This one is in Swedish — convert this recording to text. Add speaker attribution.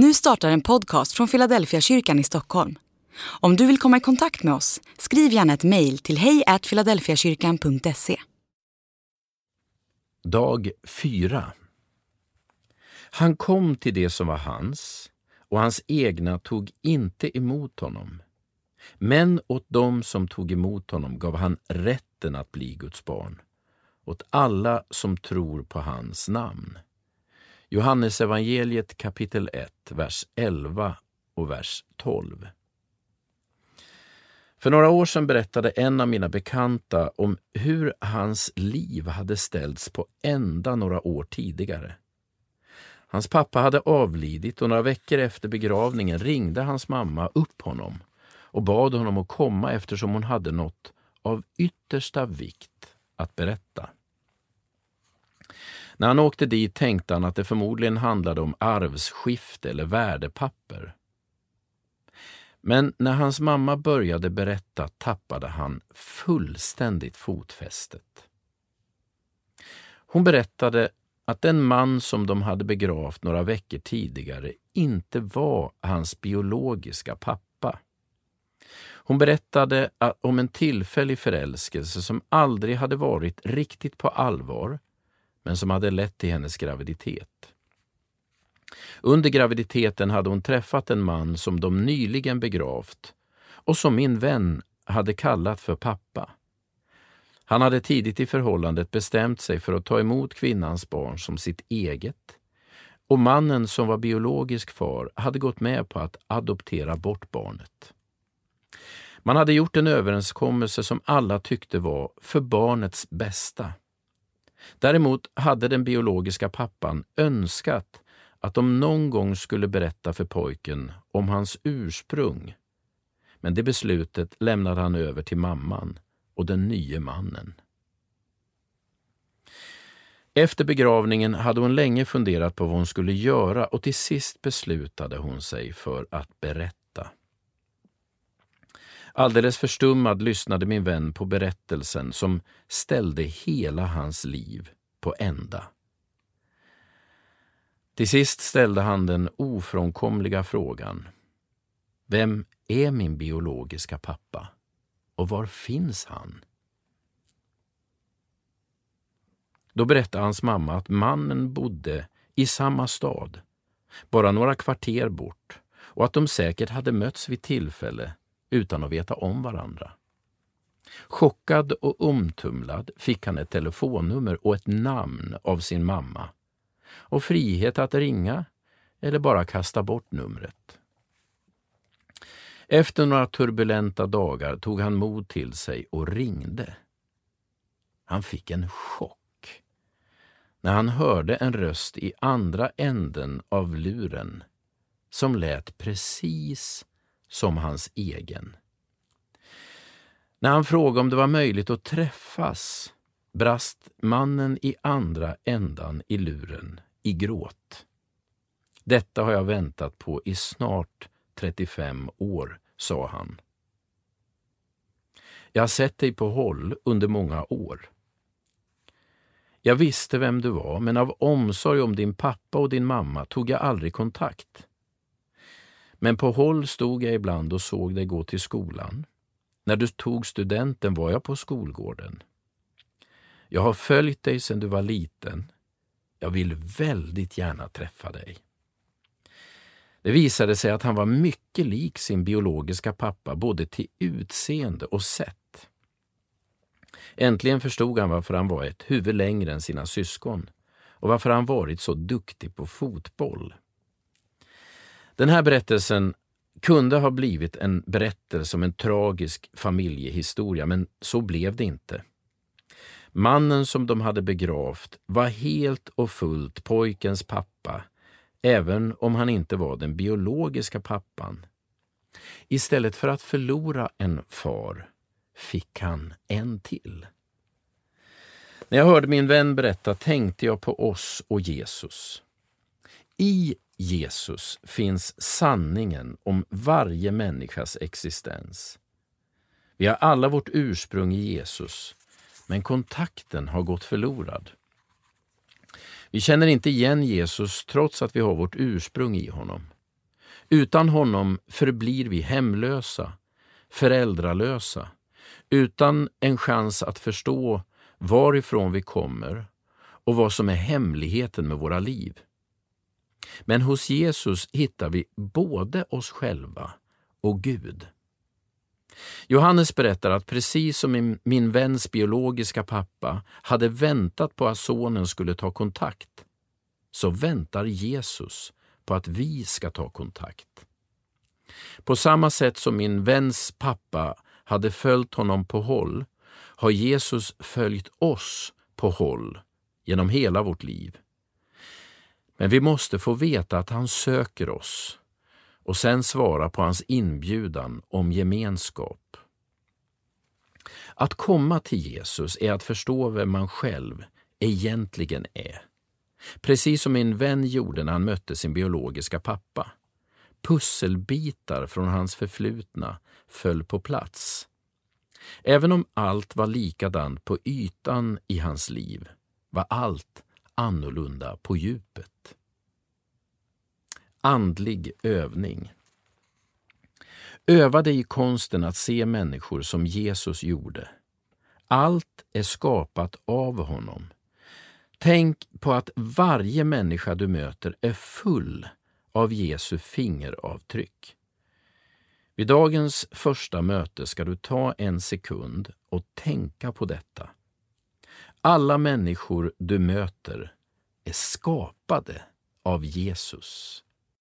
Speaker 1: Nu startar en podcast från Philadelphia kyrkan i Stockholm. Om du vill komma i kontakt med oss, skriv gärna ett mejl till hejfiladelfiakyrkan.se.
Speaker 2: Dag 4 Han kom till det som var hans, och hans egna tog inte emot honom. Men åt dem som tog emot honom gav han rätten att bli Guds barn, åt alla som tror på hans namn. Johannes evangeliet kapitel 1, vers 11 och vers 12. För några år sedan berättade en av mina bekanta om hur hans liv hade ställts på ända några år tidigare. Hans pappa hade avlidit och några veckor efter begravningen ringde hans mamma upp honom och bad honom att komma eftersom hon hade något av yttersta vikt att berätta. När han åkte dit tänkte han att det förmodligen handlade om arvsskifte eller värdepapper. Men när hans mamma började berätta tappade han fullständigt fotfästet. Hon berättade att den man som de hade begravt några veckor tidigare inte var hans biologiska pappa. Hon berättade om en tillfällig förälskelse som aldrig hade varit riktigt på allvar men som hade lett till hennes graviditet. Under graviditeten hade hon träffat en man som de nyligen begravt och som min vän hade kallat för pappa. Han hade tidigt i förhållandet bestämt sig för att ta emot kvinnans barn som sitt eget och mannen som var biologisk far hade gått med på att adoptera bort barnet. Man hade gjort en överenskommelse som alla tyckte var för barnets bästa. Däremot hade den biologiska pappan önskat att de någon gång skulle berätta för pojken om hans ursprung. Men det beslutet lämnade han över till mamman och den nye mannen. Efter begravningen hade hon länge funderat på vad hon skulle göra och till sist beslutade hon sig för att berätta. Alldeles förstummad lyssnade min vän på berättelsen som ställde hela hans liv på ända. Till sist ställde han den ofrånkomliga frågan. Vem är min biologiska pappa? Och var finns han? Då berättade hans mamma att mannen bodde i samma stad, bara några kvarter bort och att de säkert hade mötts vid tillfälle utan att veta om varandra. Chockad och omtumlad fick han ett telefonnummer och ett namn av sin mamma och frihet att ringa eller bara kasta bort numret. Efter några turbulenta dagar tog han mod till sig och ringde. Han fick en chock när han hörde en röst i andra änden av luren som lät precis som hans egen. När han frågade om det var möjligt att träffas brast mannen i andra ändan i luren i gråt. Detta har jag väntat på i snart 35 år, sa han. Jag har sett dig på håll under många år. Jag visste vem du var, men av omsorg om din pappa och din mamma tog jag aldrig kontakt. Men på håll stod jag ibland och såg dig gå till skolan. När du tog studenten var jag på skolgården. Jag har följt dig sedan du var liten. Jag vill väldigt gärna träffa dig. Det visade sig att han var mycket lik sin biologiska pappa både till utseende och sätt. Äntligen förstod han varför han var ett huvud längre än sina syskon och varför han varit så duktig på fotboll. Den här berättelsen kunde ha blivit en berättelse om en tragisk familjehistoria, men så blev det inte. Mannen som de hade begravt var helt och fullt pojkens pappa, även om han inte var den biologiska pappan. Istället för att förlora en far fick han en till. När jag hörde min vän berätta tänkte jag på oss och Jesus. I Jesus finns sanningen om varje människas existens. Vi har alla vårt ursprung i Jesus, men kontakten har gått förlorad. Vi känner inte igen Jesus trots att vi har vårt ursprung i honom. Utan honom förblir vi hemlösa, föräldralösa, utan en chans att förstå varifrån vi kommer och vad som är hemligheten med våra liv. Men hos Jesus hittar vi både oss själva och Gud. Johannes berättar att precis som min, min väns biologiska pappa hade väntat på att sonen skulle ta kontakt, så väntar Jesus på att vi ska ta kontakt. På samma sätt som min väns pappa hade följt honom på håll har Jesus följt oss på håll genom hela vårt liv. Men vi måste få veta att han söker oss och sen svara på hans inbjudan om gemenskap. Att komma till Jesus är att förstå vem man själv egentligen är. Precis som min vän gjorde när han mötte sin biologiska pappa. Pusselbitar från hans förflutna föll på plats. Även om allt var likadant på ytan i hans liv var allt annorlunda på djupet. Andlig övning. Öva dig i konsten att se människor som Jesus gjorde. Allt är skapat av honom. Tänk på att varje människa du möter är full av Jesu fingeravtryck. Vid dagens första möte ska du ta en sekund och tänka på detta. Alla människor du möter är skapade av Jesus.